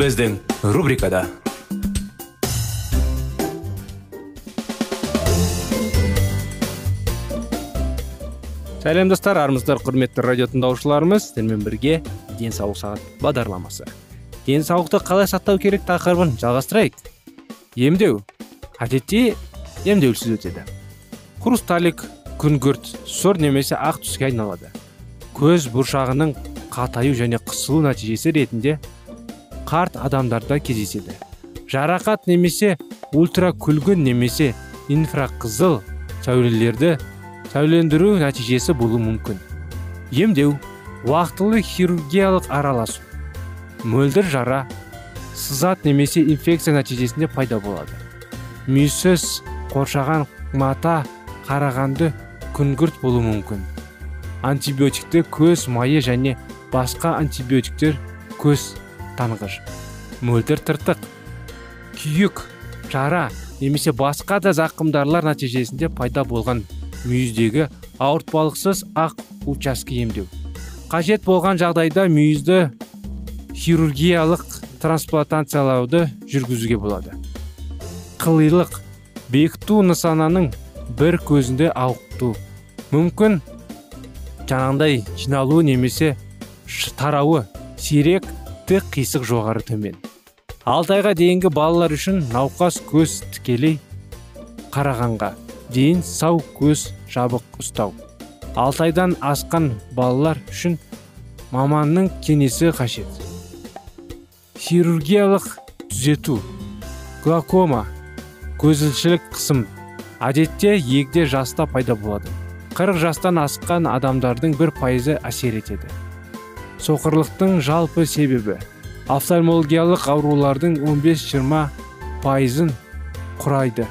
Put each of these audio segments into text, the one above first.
Біздің рубрикада сәлем достар армысыздар құрметті радио тыңдаушыларымыз сіздермен бірге денсаулық сағат бағдарламасы. Денсаулықты қалай сақтау керек тақырыбын жалғастырайық. Емдеу. Әдетте емдеусіз өтеді. Хрусталик күңгірт сұр немесе ақ түске айналады. Көз бұршағының қатаю және қысылу нәтижесі ретінде қарт адамдарда кездеседі. Жарақат немесе ультракүлгін немесе инфрақызыл сәулелерді сәулелендіру нәтижесі болуы мүмкін. Емдеу уақытылы хирургиялық араласу мөлдір жара сызат немесе инфекция нәтижесінде пайда болады. Мүйсіз қоршаған мата қарағанды күңгірт болуы мүмкін. Антибиотикті көз майы және басқа антибиотиктер көз танғыш мөлдір тыртық күйік жара немесе басқа да зақымдарлар нәтижесінде пайда болған мүйіздегі ауыртпалықсыз ақ учаске емдеу. Қажет болған жағдайда мүйізді хирургиялық трансплантациялауды жүргізуге болады. Қылилық бекіту нысананың бір көзінде ауыту мүмкін жаңағындай жиналуы немесе тарауы сирек тік қисық жоғары төмен. Алты айға дейінгі балалар үшін науқас көз тікелей қарағанға дейін сау көз жабық ұстау. Алты айдан асқан балалар үшін маманның кеңесі қажет. Хирургиялық түзету глакома көзілшілік қысым әдетте егде жаста пайда болады. 40 жастан асқан адамдардың бір пайызы әсер етеді. Соқырлықтың жалпы себебі. Офтальмологиялық аурулардың 15-20 пайызын құрайды.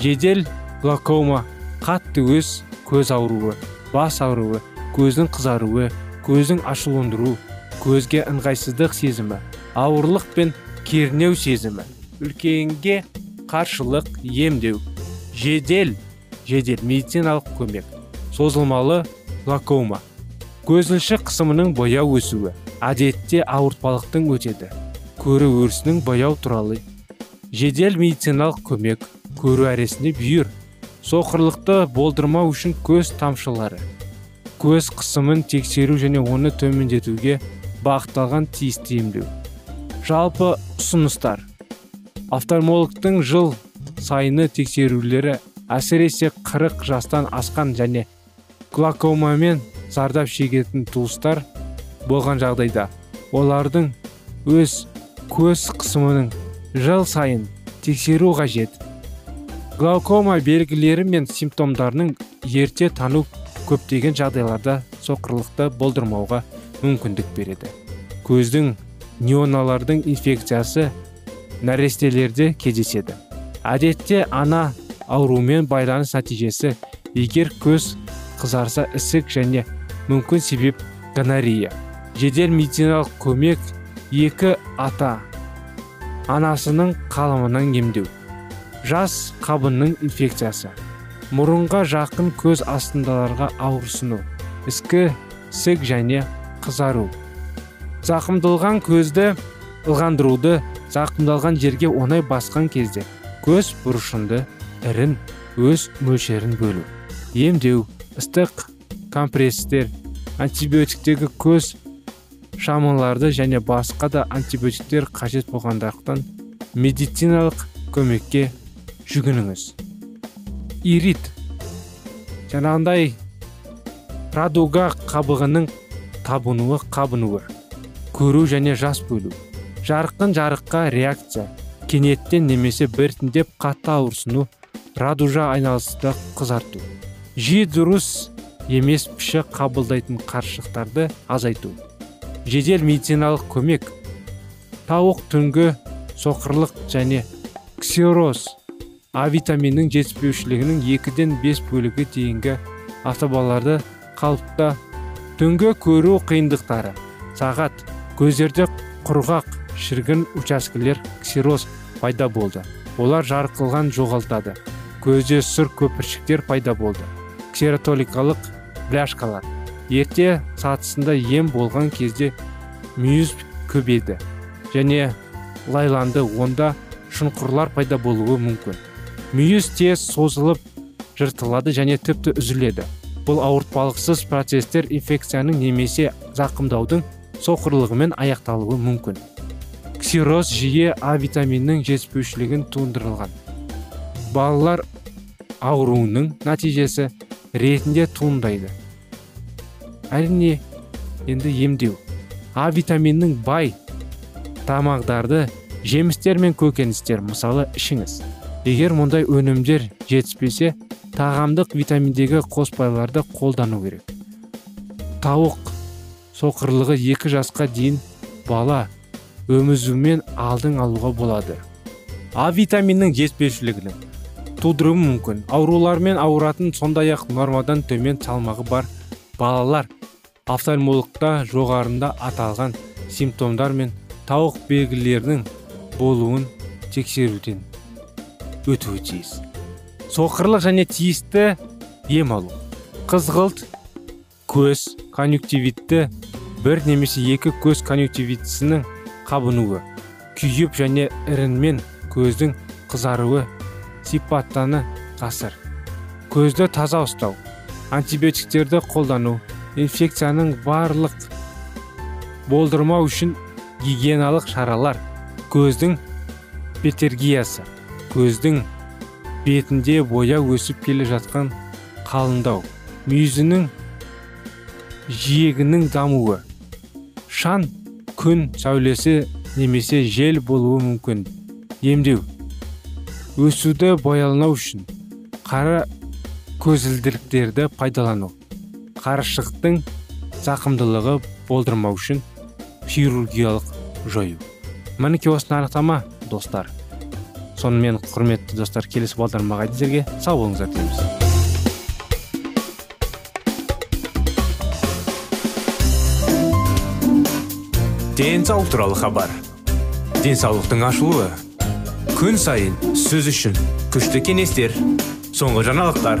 Жедел глакома қатты өз көз ауруы бас ауруы көздің қызаруы көздің ашуландыру көзге ыңғайсыздық сезімі ауырлық пен кернеу сезімі үлкенге қаршылық емдеу жедел жедел медициналық көмек созылмалы глакома көзілші қысымының бояу өсуі әдетте ауыртпалықтың өтеді. Көру өрісінің бояу туралы. Жедел медициналық көмек көру әресінде бүйір соқырлықты болдырмау үшін көз тамшылары. Көз қысымын тексеру және оны төмендетуге бағытталған тиісті емдеу. Жалпы ұсыныстар. Офтальмологтың жыл сайыны тексерулері әсіресе 40 жастан асқан және глакомамен зардап шегетін туыстар болған жағдайда олардың өз көз қысымының жыл сайын тексеру қажет. Глаукома белгілері мен симптомдарының ерте тану көптеген жағдайларда соқырлықты болдырмауға мүмкіндік береді. Көздің неоналардың инфекциясы нәрестелерде кездеседі. Әдетте ана аурумен байланыс нәтижесі егер көз қызарса ісік және мүмкін себеп гонорея жедел медициналық көмек екі ата анасының қалымынан емдеу. Жас қабынның инфекциясы. Мұрынға жақын көз астындаларға ауырсыну. Іскі сік және қызару. Зақымдалған көзді ылғандыруды зақымдалған жерге оңай басқан кезде көз бұрышынды ірін өз мөлшерін бөлу. Емдеу ыстық компресстер антибиотиктегі көз шамаларды және басқа да антибиотиктер қажет болғандықтан медициналық көмекке жүгініңіз. Ирит жаңағындай радуга қабығының табынуы қабынуы көру және жас бөлу жарқын жарыққа реакция кенеттен немесе біртіндеп қатты ауырсыну радужа айналысында қызарту. Жиі дұрыс емес піші қабылдайтын қаршықтарды азайту. Жедел медициналық көмек. Тауық түнгі соқырлық және ксероз а витаминінің жетіспеушілігінің екіден бес бөлігі дейінгі автобаларды қалыпта. Түнгі көру қиындықтары. Сағат көздерде құрғақ шіргін учаскелер ксероз пайда болды. Олар жарқылған жоғалтады. Көзде сұр көпіршіктер пайда болды. Ксеротоликалық бляшкалар. Ерте сатысында ем болған кезде мүйіз көбейді және лайланды онда шұңқырлар пайда болуы мүмкін. Мүйіз тез созылып жыртылады және тіпті үзіледі. Бұл ауыртпалықсыз процестер инфекцияның немесе зақымдаудың соқырлығымен аяқталуы мүмкін. Ксероз жиі а витаминінің жетіспеушілігін туындырылған. Балалар ауруының нәтижесі ретінде туындайды. Әрине енді емдеу. А витаминінің бай тамақтарды жемістер мен көкөністер мысалы ішіңіз. Егер мұндай өнімдер жетіспесе тағамдық витаминдегі қоспайларды қолдану керек. Тауық соқырлығы екі жасқа дейін бала өмізумен алдың алуға болады. А витаминінің жетіспеушілігінің тудыруы мүмкін. Аурулармен ауыратын сондай ақ нормадан төмен салмағы бар балалар офтальмологта жоғарында аталған симптомдар мен тауық белгілерінің болуын тексеруден өтуі тиіс. Соқырлық және тиісті ем алу қызғылт көз конъюнктивитті бір немесе екі көз конъюнктивитісінің қабынуы күйіп және ірінмен көздің қызаруы сипаттаны қасыр көзді таза ұстау антибиотиктерді қолдану инфекцияның барлық болдырмау үшін гигиеналық шаралар көздің петергиясы көздің бетінде бояу өсіп келе жатқан қалыңдау мүйізінің жиегінің дамуы шан күн сәулесі немесе жел болуы мүмкін. Емдеу. Өсуді бояланау үшін қара көзілдіріктерді пайдалану. Қарышықтың зақымдылығы болдырмау үшін хирургиялық жою. Мінекей осыны анықтама достар. Сонымен құрметті достар келесі бағдарламаға сіздерге сау болыңыздар тілейміз. Денсаулық туралы хабар. Денсаулықтың ашылуы. Күн сайын сөз үшін күшті кеңестер соңғы жаңалықтар.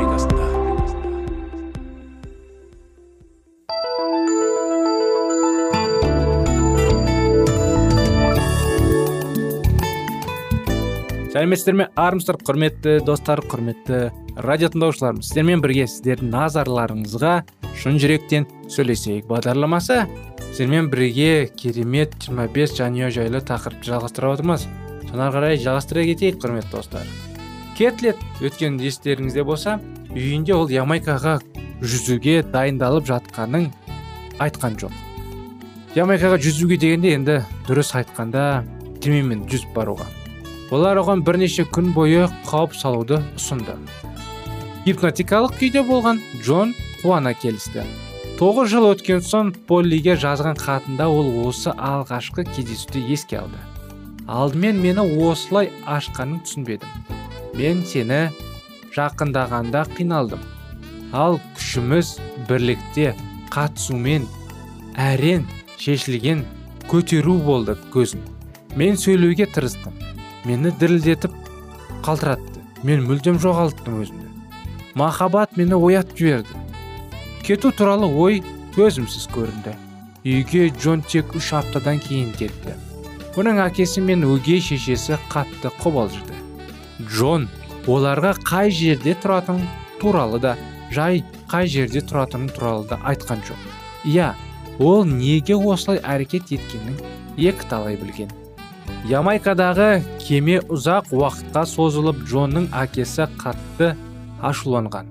Сәлеметсіздер ме армысыздар құрметті достар құрметті радио тыңдаушыларымыз. Сіздермен бірге сіздердің назарларыңызға шын жүректен сөйлесейік. Бағдарламасы сіздермен бірге керемет 25 жанұя жайлы тақырыпты жалғастырып отырмыз. Соны ары қарай жалғастыра кетейік құрметті достар. Кетлет өткен естеріңізде болса үйінде ол ямайкаға жүзуге дайындалып жатқанын айтқан жоқ. Ямайкаға жүзуге дегенде енді дұрыс айтқанда кемемен жүзіп баруға. Олар оған бірнеше күн бойы қауіп салуды ұсынды. Гипнотикалық күйде болған джон қуана келісті. Тоғыз жыл өткен соң поллиге жазған хатында ол осы алғашқы кездесуді еске алды. Алдымен мені осылай ашқанын түсінбедім. Мен сені жақындағанда қиналдым. Ал күшіміз бірлікте қатысумен әрен шешілген көтеру болды көзім. Мен сөйлеуге тырыстым. Мені дірілдетіп қалтыратты. Мен мүлдем жоғалттым өзімді. Махаббат мені оятып жіберді. Кету туралы ой төзімсіз көрінді. Үйге джон тек үш аптадан кейін кетті. Оның әкесі мен өгей шешесі қатты қобалжыды. Джон оларға қай жерде тұратын туралы да жай қай жерде тұратыны туралы да айтқан жоқ. Иә ол неге осылай әрекет еткенін екі талай білген. Ямайкадағы кеме ұзақ уақытқа созылып джонның әкесі қатты ашуланған.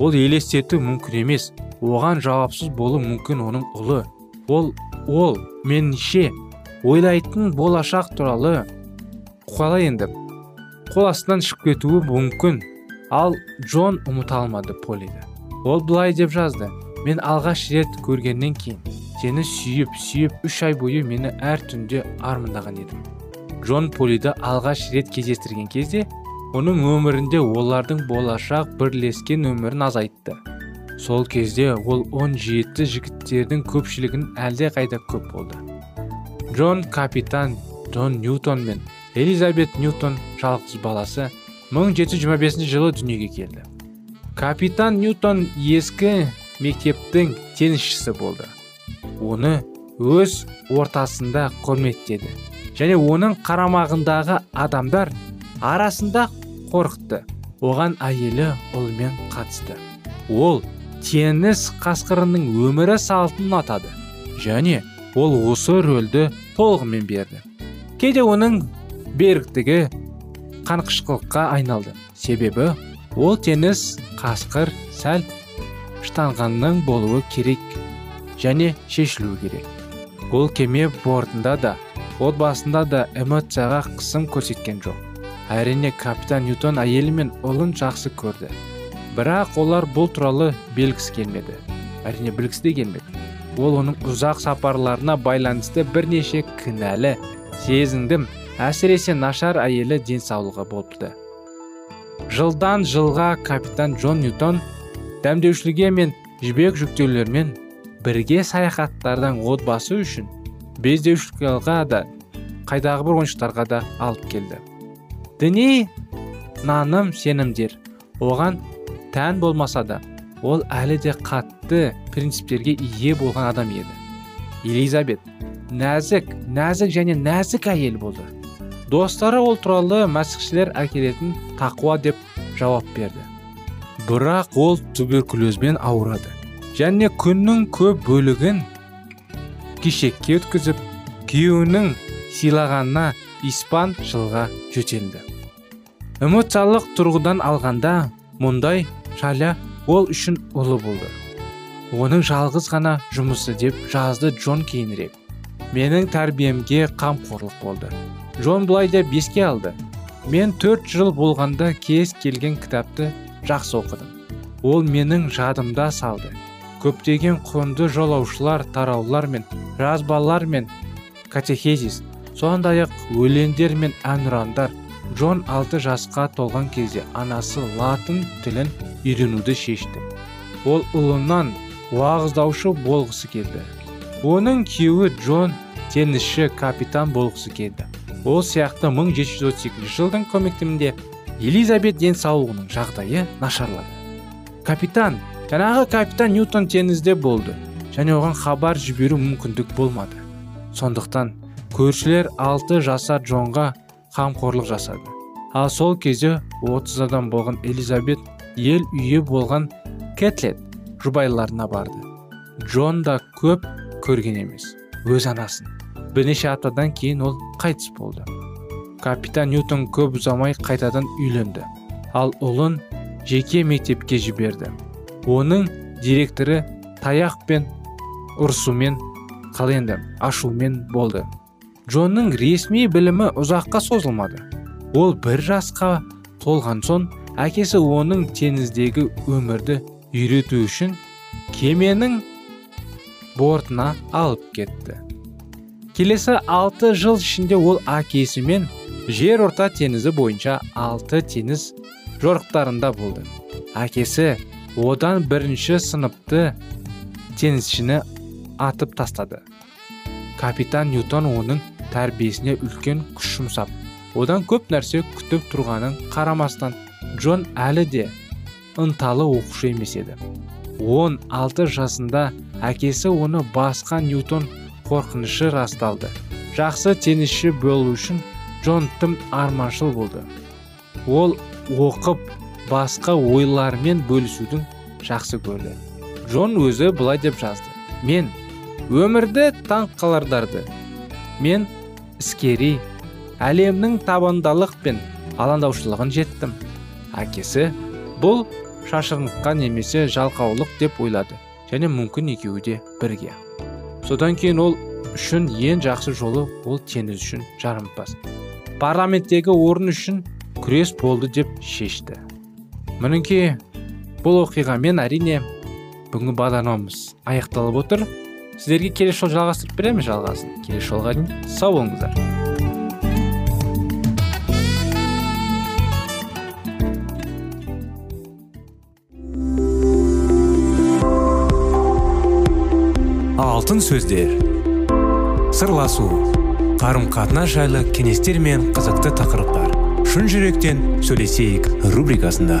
Ол елестету мүмкін емес оған жауапсыз болу мүмкін оның ұлы. Ол ол меніңше ойлайтын болашақ туралы қалай енді. Қол астынан шығып кетуі мүмкін. Ал джон ұмыта алмады полиді. Ол былай деп жазды мен алғаш рет көргеннен кейін сені сүйіп сүйіп үш ай бойы мені әр түнде армандаған едім. Джон полиді алғаш рет кездестірген кезде оның өмірінде олардың болашақ бірлескен өмірін азайтты. Сол кезде ол 17 жігіттердің көпшілігін әлде қайда көп болды. Джон капитан джон ньютон мен элизабет ньютон жалғыз баласы 1725 жылы дүниеге келді. Капитан ньютон ескі мектептің теннисшісі болды. Оны өз ортасында құрметтеді. Және оның қарамағындағы адамдар арасында қорқытты оған әйелі ұлымен қатысты. Ол теңіз қасқырының өмірі салтын ұнатады және ол осы рөлді толығымен берді. Кейде оның беріктігі қанқышқылыққа айналды. Себебі ол теңіз қасқыр сәл штанғанның болуы керек және шешілуі керек. Ол кеме бортында да отбасында да эмоцияға қысым көрсеткен жоқ. Әрине капитан ньютон әйелі мен ұлын жақсы көрді. Бірақ олар бұл туралы белгісі келмеді. Әрине білгісі де келмеді. Ол оның ұзақ сапарларына байланысты бірнеше кінәлі сезіндім әсіресе нашар әйелі денсаулығы болыпты. Жылдан жылға капитан джон ньютон дәмдеушілге мен жібек жүктеулермен бірге саяхаттардан отбасы үшін бездеушілікқа да қайдағы бір ойыншықтарға да алып келді. Діни наным сенімдер оған тән болмаса да ол әлі де қатты принциптерге ие болған адам еді. Элизабет нәзік нәзік және нәзік әйел болды. Достары ол туралы мәсіхшілер әкелетін тақуа деп жауап берді. Бірақ ол туберкулезбен ауырады және күннің көп бөлігін кешекке өткізіп күйеуінің сыйлағанына испан жылға жөтелді эмоциялық тұрғыдан алғанда мұндай шаля ол үшін ұлы болды. Оның жалғыз ғана жұмысы деп жазды джон кейінірек. Менің тәрбиемге қамқорлық болды. Джон былай деп еске алды. Мен төрт жыл болғанда кез келген кітапты жақсы оқыдым. Ол менің жадымда салды. Көптеген құнды жолаушылар тараулар мен жазбалар мен катехезис сондай ақ өлеңдер мен әнұрандар джон алты жасқа толған кезде анасы латын тілін үйренуді шешті. Ол ұлынан уағыздаушы болғысы келді. Оның күйеуі джон теңізші капитан болғысы келді. Ол сияқты 1732 жылдың көмектімінде элизабет денсаулығының жағдайы нашарлады. Капитан жаңағы капитан ньютон теңізде болды. Және оған хабар жіберу мүмкіндік болмады. Сондықтан көршілер алты жасар джонға қамқорлық жасады. Ал сол кезде 30 адам болған элизабет ел үйі болған кетлет жұбайларына барды. Джон да көп көрген емес өз анасын. Бірнеше аптадан кейін ол қайтыс болды. Капитан ньютон көп ұзамай қайтадан үйленді. Ал ұлын жеке мектепке жіберді. Оның директоры таяқ пен ұрсумен қаленді ашумен болды. Джонның ресми білімі ұзаққа созылмады. Ол бір жасқа толған соң әкесі оның теңіздегі өмірді үйрету үшін кеменің бортына алып кетті. Келесі алты жыл ішінде ол әкесімен жер орта теңізі бойынша алты теңіз жорықтарында болды. Әкесі одан бірінші сыныпты теңізшіні атып тастады. Капитан ньютон оның тәрбиесіне үлкен күш жұмсап одан көп нәрсе күтіп тұрғанын қарамастан джон әлі де ынталы оқушы емес еді. Он алты жасында әкесі оны басқа ньютон қорқынышы расталды. Жақсы теннисші болу үшін джон тым арманшыл болды. Ол оқып басқа ойлармен бөлісудің жақсы көрді джон өзі былай деп жазды. Мен өмірді таң қалардарды. Мен іскери әлемнің табандалық пен алаңдаушылығын жеттім. Әкесі бұл шашырлыққа немесе жалқаулық деп ойлады және мүмкін екеуі де бірге. Содан кейін ол үшін ең жақсы жолы ол теңіз үшін жарымпаз парламенттегі орын үшін күрес болды деп шешті. Мінекей бұл оқиғамен әрине бүгінгі бағдарламамыз аяқталып отыр. Сіздерге келесі жолы жалғастырып береміз жалғасын. Келесі жолға дейін сау болыңыздар. Алтын сөздер. Сырласу. Қарым қатынас жайлы кеңестер мен қызықты тақырыптар. Шын жүректен сөйлесейік рубрикасында.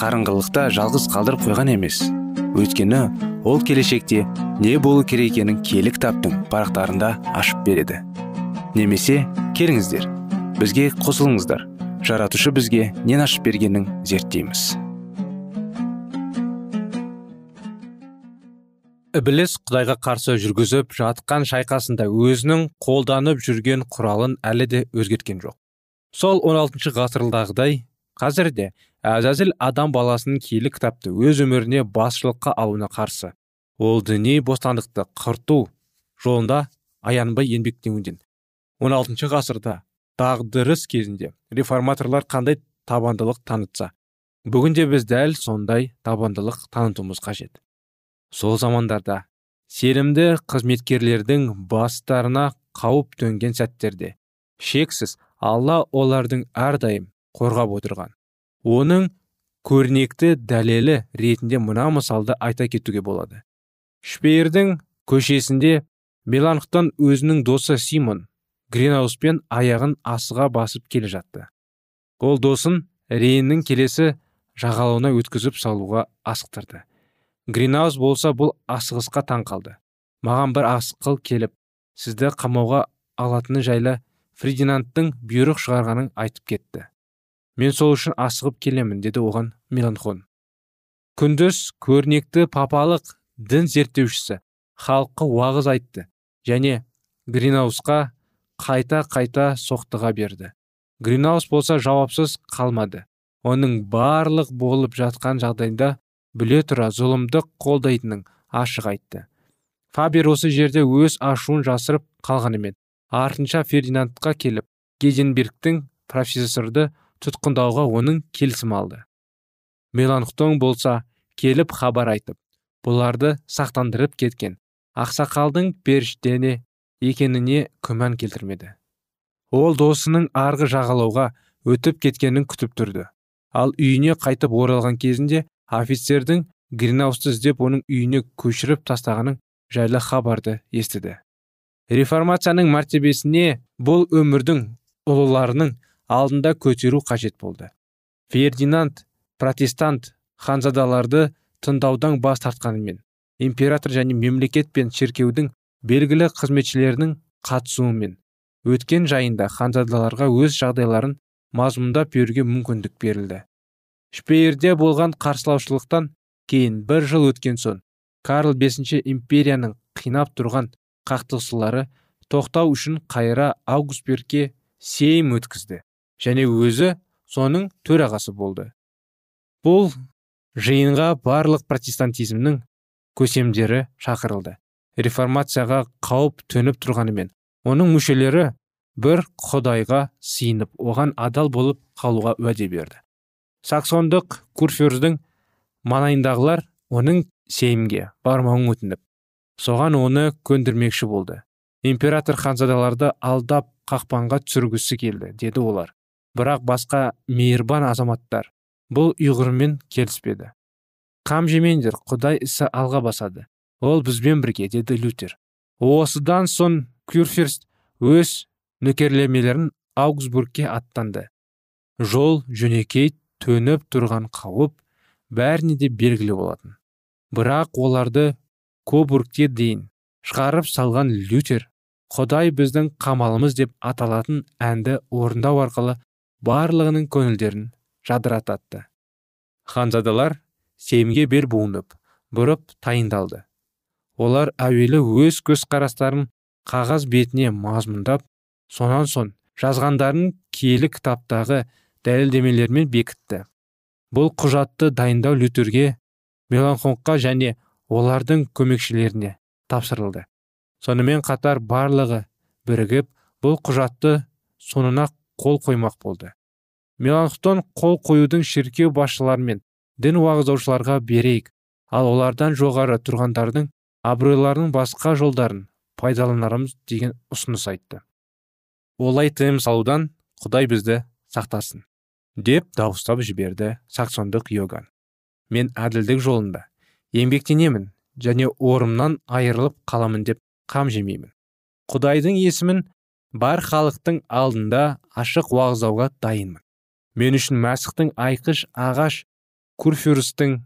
қарыңғылықта жалғыз қалдырып қойған емес. Өйткені ол келешекте не болу керек екенін кітаптың парақтарында ашып береді. Немесе келіңіздер бізге қосылыңыздар. Жаратушы бізге нен ашып бергенін зерттейміз. Ібіліс құдайға қарсы жүргізіп жатқан шайқасында өзінің қолданып жүрген құралын әлі де өзгерткен жоқ. Сол 16 ғасырдағыдай қазір де әзәзіл адам баласының киелі кітапты өз өміріне басшылыққа алуына қарсы. Ол діни бостандықты құрту жолында аянбай еңбектенуден 16 ғасырда дағдырыс кезінде реформаторлар қандай табандылық танытса бүгінде біз дәл сондай табандылық танытуымыз қажет. Сол замандарда сенімді қызметкерлердің бастарына қауіп төнген сәттерде шексіз алла олардың әрдайым қорғап отырған. Оның көрнекті дәлелі ретінде мына мысалды айта кетуге болады. Шпейердің көшесінде меланхтон өзінің досы симон гринауспен аяғын асыға басып келе жатты. Ол досын рейннің келесі жағалауына өткізіп салуға асықтырды. Гринаус болса бұл асығысқа таң қалды. Маған бір асқыл келіп сізді қамауға алатыны жайлы фридинандтың бұйрық шығарғанын айтып кетті. Мен сол үшін асығып келемін деді оған меланхон. Күндіз көрнекті папалық дін зерттеушісі халыққа уағыз айтты және гринаусқа қайта қайта соқтыға берді. Гринаус болса жауапсыз қалмады. Оның барлық болып жатқан жағдайда біле тұра зұлымдық қолдайтынын ашық айтты. Фабер осы жерде өз ашуын жасырып қалғанымен артынша фердинандқа келіп геденбергтің профессорды тұтқындауға оның келісім алды. Меланхтон болса келіп хабар айтып бұларды сақтандырып кеткен ақсақалдың періштене екеніне күмән келтірмеді. Ол досының арғы жағалауға өтіп кеткенін күтіп тұрды. Ал үйіне қайтып оралған кезінде офицердің гринаусты іздеп оның үйіне көшіріп тастағанын жайлы хабарды естіді. Реформацияның мәртебесіне бұл өмірдің ұлыларының алдында көтеру қажет болды. Фердинанд протестант ханзадаларды тыңдаудан бас тартқанымен император және мемлекет пен шіркеудің белгілі қызметшілерінің қатысуымен өткен жайында ханзадаларға өз жағдайларын мазмұндап беруге мүмкіндік берілді. Шпейерде болған қарсылаушылықтан кейін бір жыл өткен соң карл бесінші империяның қинап тұрған қақтығысулары тоқтау үшін қайра аугусбергке сейм өткізді. Және өзі соның төрағасы болды. Бұл жиынға барлық протестантизмнің көсемдері шақырылды. Реформацияға қауіп төніп тұрғанымен оның мүшелері бір құдайға сиынып оған адал болып қалуға уәде берді. Саксондық курфюрздің маңайындағылар оның сеймге бармауын өтініп соған оны көндірмекші болды. Император ханзадаларды алдап қақпанға түсіргісі келді деді олар. Бірақ басқа мейірбан азаматтар бұл ұйғырмен келіспеді. Қам жемеңдер құдай ісі алға басады. Ол бізбен бірге деді лютер. Осыдан соң кюрферст өз нөкерлемелерін аугсбургке аттанды. Жол жөнекей төніп тұрған қауіп бәріне де белгілі болатын. Бірақ оларды кобургте дейін шығарып салған лютер құдай біздің қамалымыз деп аталатын әнді орындау арқылы барлығының көңілдерін жадырататты. Ханзадалар семге бел буынып бұрып тайындалды. Олар әуелі өз көзқарастарын қағаз бетіне мазмұндап сонан соң жазғандарын киелі кітаптағы дәлелдемелермен бекітті. Бұл құжатты дайындау лютерге меланхонға және олардың көмекшілеріне тапсырылды. Сонымен қатар барлығы бірігіп бұл құжатты соңына қол қоймақ болды. Меланхтон қол қоюдың шіркеу басшылары мен дін уағыздаушыларға берейік. Ал олардан жоғары тұрғандардың абыройларының басқа жолдарын пайдаланарымыз деген ұсыныс айтты. Олай тыйым салудан құдай бізді сақтасын деп дауыстап жіберді саксондық йоган мен әділдік жолында еңбектенемін және орымнан айырылып қаламын деп қам жемеймін. Құдайдың есімін бар халықтың алдында ашық уағыздауға дайынмын. Мен үшін мәсіхтің айқыш ағаш курфюрстің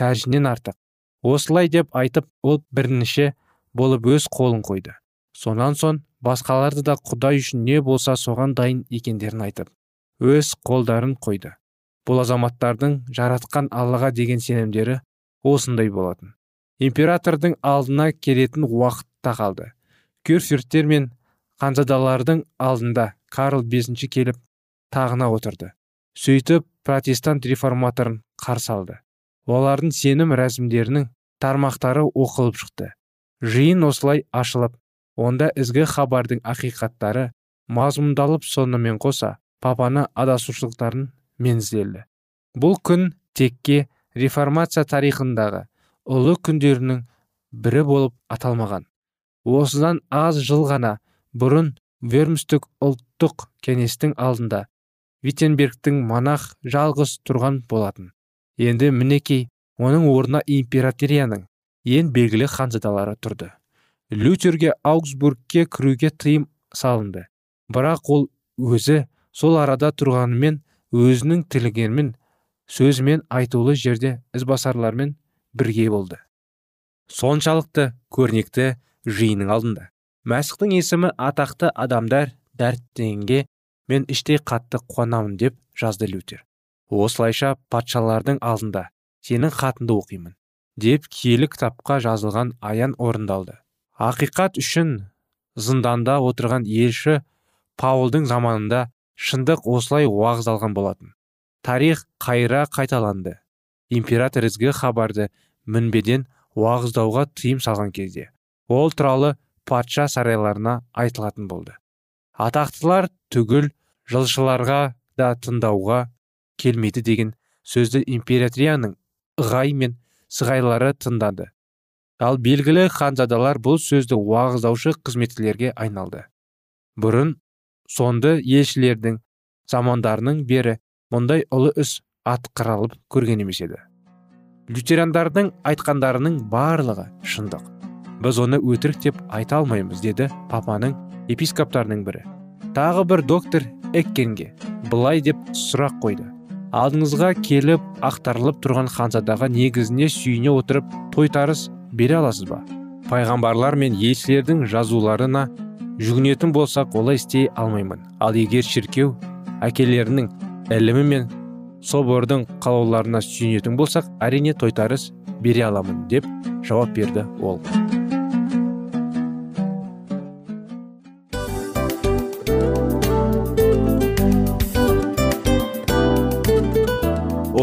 тәжінен артық. Осылай деп айтып ол бірнеше болып өз қолын қойды. Сонан соң басқаларды да құдай үшін не болса соған дайын екендерін айтып өз қолдарын қойды. Бұл азаматтардың жаратқан аллаға деген сенімдері осындай болатын императордың алдына келетін уақыт та қалды. Кюрфюрттер мен ханзадалардың алдында карл бесінші келіп тағына отырды. Сөйтіп протестант реформаторын қарсы алды. Олардың сенім рәсімдерінің тармақтары оқылып шықты. Жиын осылай ашылып онда ізгі хабардың ақиқаттары мазмұндалып сонымен қоса папаны адасушылықтарын мензделді бұл күн текке реформация тарихындағы ұлы күндерінің бірі болып аталмаған. Осыдан аз жыл ғана бұрын вермстік ұлттық кеңестің алдында виттенбергтің монах жалғыз тұрған болатын. Енді мінекей оның орнына императорияның ең белгілі ханзадалары тұрды. Лютерге аугсбургке кіруге тыйым салынды. Бірақ ол өзі сол арада тұрғанымен өзінің тілегенмен сөзімен айтулы жерде ізбасарлармен бірге болды. Соншалықты көрнекті жиынның алдында. Мәсіхтің есімі атақты адамдар дәрттенге мен іштей қатты қуанамын деп жазды лютер. Осылайша патшалардың алдында сенің хатыңды оқимын деп киелі кітапқа жазылған аян орындалды. Ақиқат үшін зынданда отырған елші паулдың заманында шындық осылай уағыз алған болатын. Тарих қайра қайталанды. Император ізгі хабарды мінбеден уағыздауға тыйым салған кезде ол туралы патша сарайларына айтылатын болды. Атақтылар түгіл жылшыларға да тыңдауға келмейді деген сөзді императрияның ығай мен сығайлары тыңдады. Ал белгілі ханзадалар бұл сөзді уағыздаушы қызметкерлерге айналды. Бұрын сонды елшілердің замандарының бері мұндай ұлы іс атқарылып көрген емес еді. Лютерандардың айтқандарының барлығы шындық. Біз оны өтірік деп айта алмаймыз деді папаның епископтарының бірі. Тағы бір доктор эккенге былай деп сұрақ қойды. Алдыңызға келіп ақтарылып тұрған ханзадаға негізіне сүйене отырып тойтарыс бере аласыз ба? Пайғамбарлар мен елшілердің жазуларына жүгінетін болсақ олай істей алмаймын. Ал егер шіркеу әкелерінің ілімі мен собордың қалауларына сүйенетін болсақ әрине тойтарыс бере аламын деп жауап берді ол.